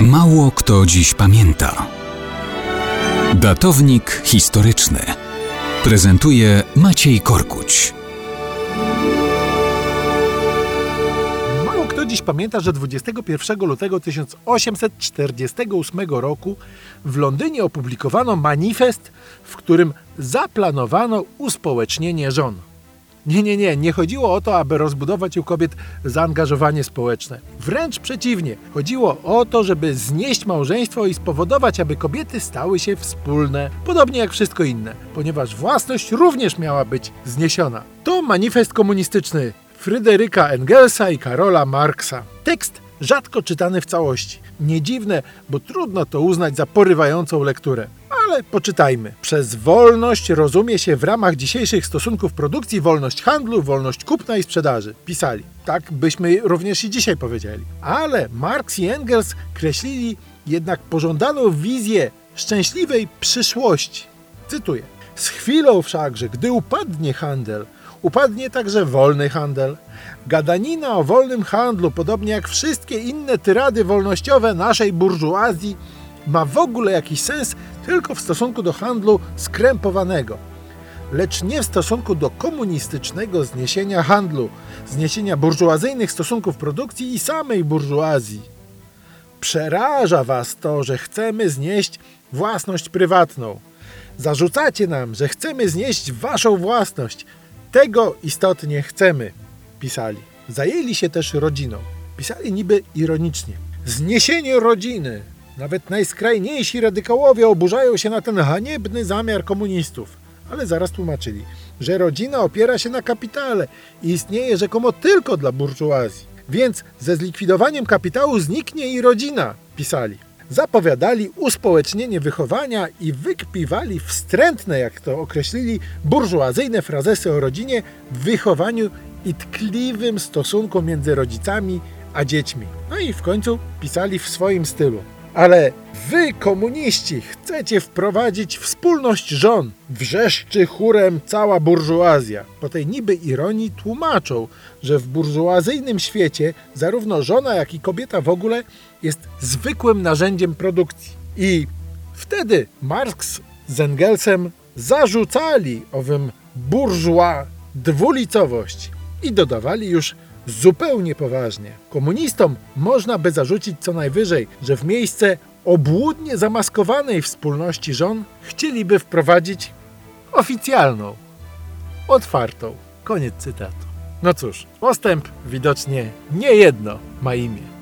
Mało kto dziś pamięta. Datownik historyczny prezentuje Maciej Korkuć. Mało kto dziś pamięta, że 21 lutego 1848 roku w Londynie opublikowano manifest, w którym zaplanowano uspołecznienie żon. Nie, nie, nie, nie chodziło o to, aby rozbudować u kobiet zaangażowanie społeczne. Wręcz przeciwnie, chodziło o to, żeby znieść małżeństwo i spowodować, aby kobiety stały się wspólne, podobnie jak wszystko inne, ponieważ własność również miała być zniesiona. To manifest komunistyczny Fryderyka Engelsa i Karola Marksa. Tekst rzadko czytany w całości. Nie dziwne, bo trudno to uznać za porywającą lekturę. Ale poczytajmy. Przez wolność rozumie się w ramach dzisiejszych stosunków produkcji wolność handlu, wolność kupna i sprzedaży. Pisali. Tak byśmy również i dzisiaj powiedzieli. Ale Marx i Engels kreślili jednak pożądaną wizję szczęśliwej przyszłości. Cytuję. Z chwilą wszakże, gdy upadnie handel, upadnie także wolny handel. Gadanina o wolnym handlu, podobnie jak wszystkie inne tyrady wolnościowe naszej burżuazji, ma w ogóle jakiś sens tylko w stosunku do handlu skrępowanego, lecz nie w stosunku do komunistycznego zniesienia handlu, zniesienia burżuazyjnych stosunków produkcji i samej burżuazji. Przeraża was to, że chcemy znieść własność prywatną. Zarzucacie nam, że chcemy znieść waszą własność. Tego istotnie chcemy, pisali. Zajęli się też rodziną. Pisali niby ironicznie. Zniesienie rodziny. Nawet najskrajniejsi radykałowie oburzają się na ten haniebny zamiar komunistów. Ale zaraz tłumaczyli, że rodzina opiera się na kapitale i istnieje rzekomo tylko dla burżuazji. Więc ze zlikwidowaniem kapitału zniknie i rodzina, pisali. Zapowiadali uspołecznienie wychowania i wykpiwali wstrętne, jak to określili, burżuazyjne frazesy o rodzinie, wychowaniu i tkliwym stosunku między rodzicami a dziećmi. No i w końcu pisali w swoim stylu. Ale wy, komuniści, chcecie wprowadzić wspólność żon. Wrzeszczy chórem cała burżuazja. Po tej niby ironii tłumaczą, że w burżuazyjnym świecie zarówno żona, jak i kobieta w ogóle jest zwykłym narzędziem produkcji. I wtedy Marx z Engelsem zarzucali owym burżua dwulicowość i dodawali już zupełnie poważnie. Komunistom można by zarzucić co najwyżej, że w miejsce obłudnie zamaskowanej wspólności żon chcieliby wprowadzić oficjalną, otwartą. Koniec cytatu. No cóż, postęp widocznie nie jedno ma imię.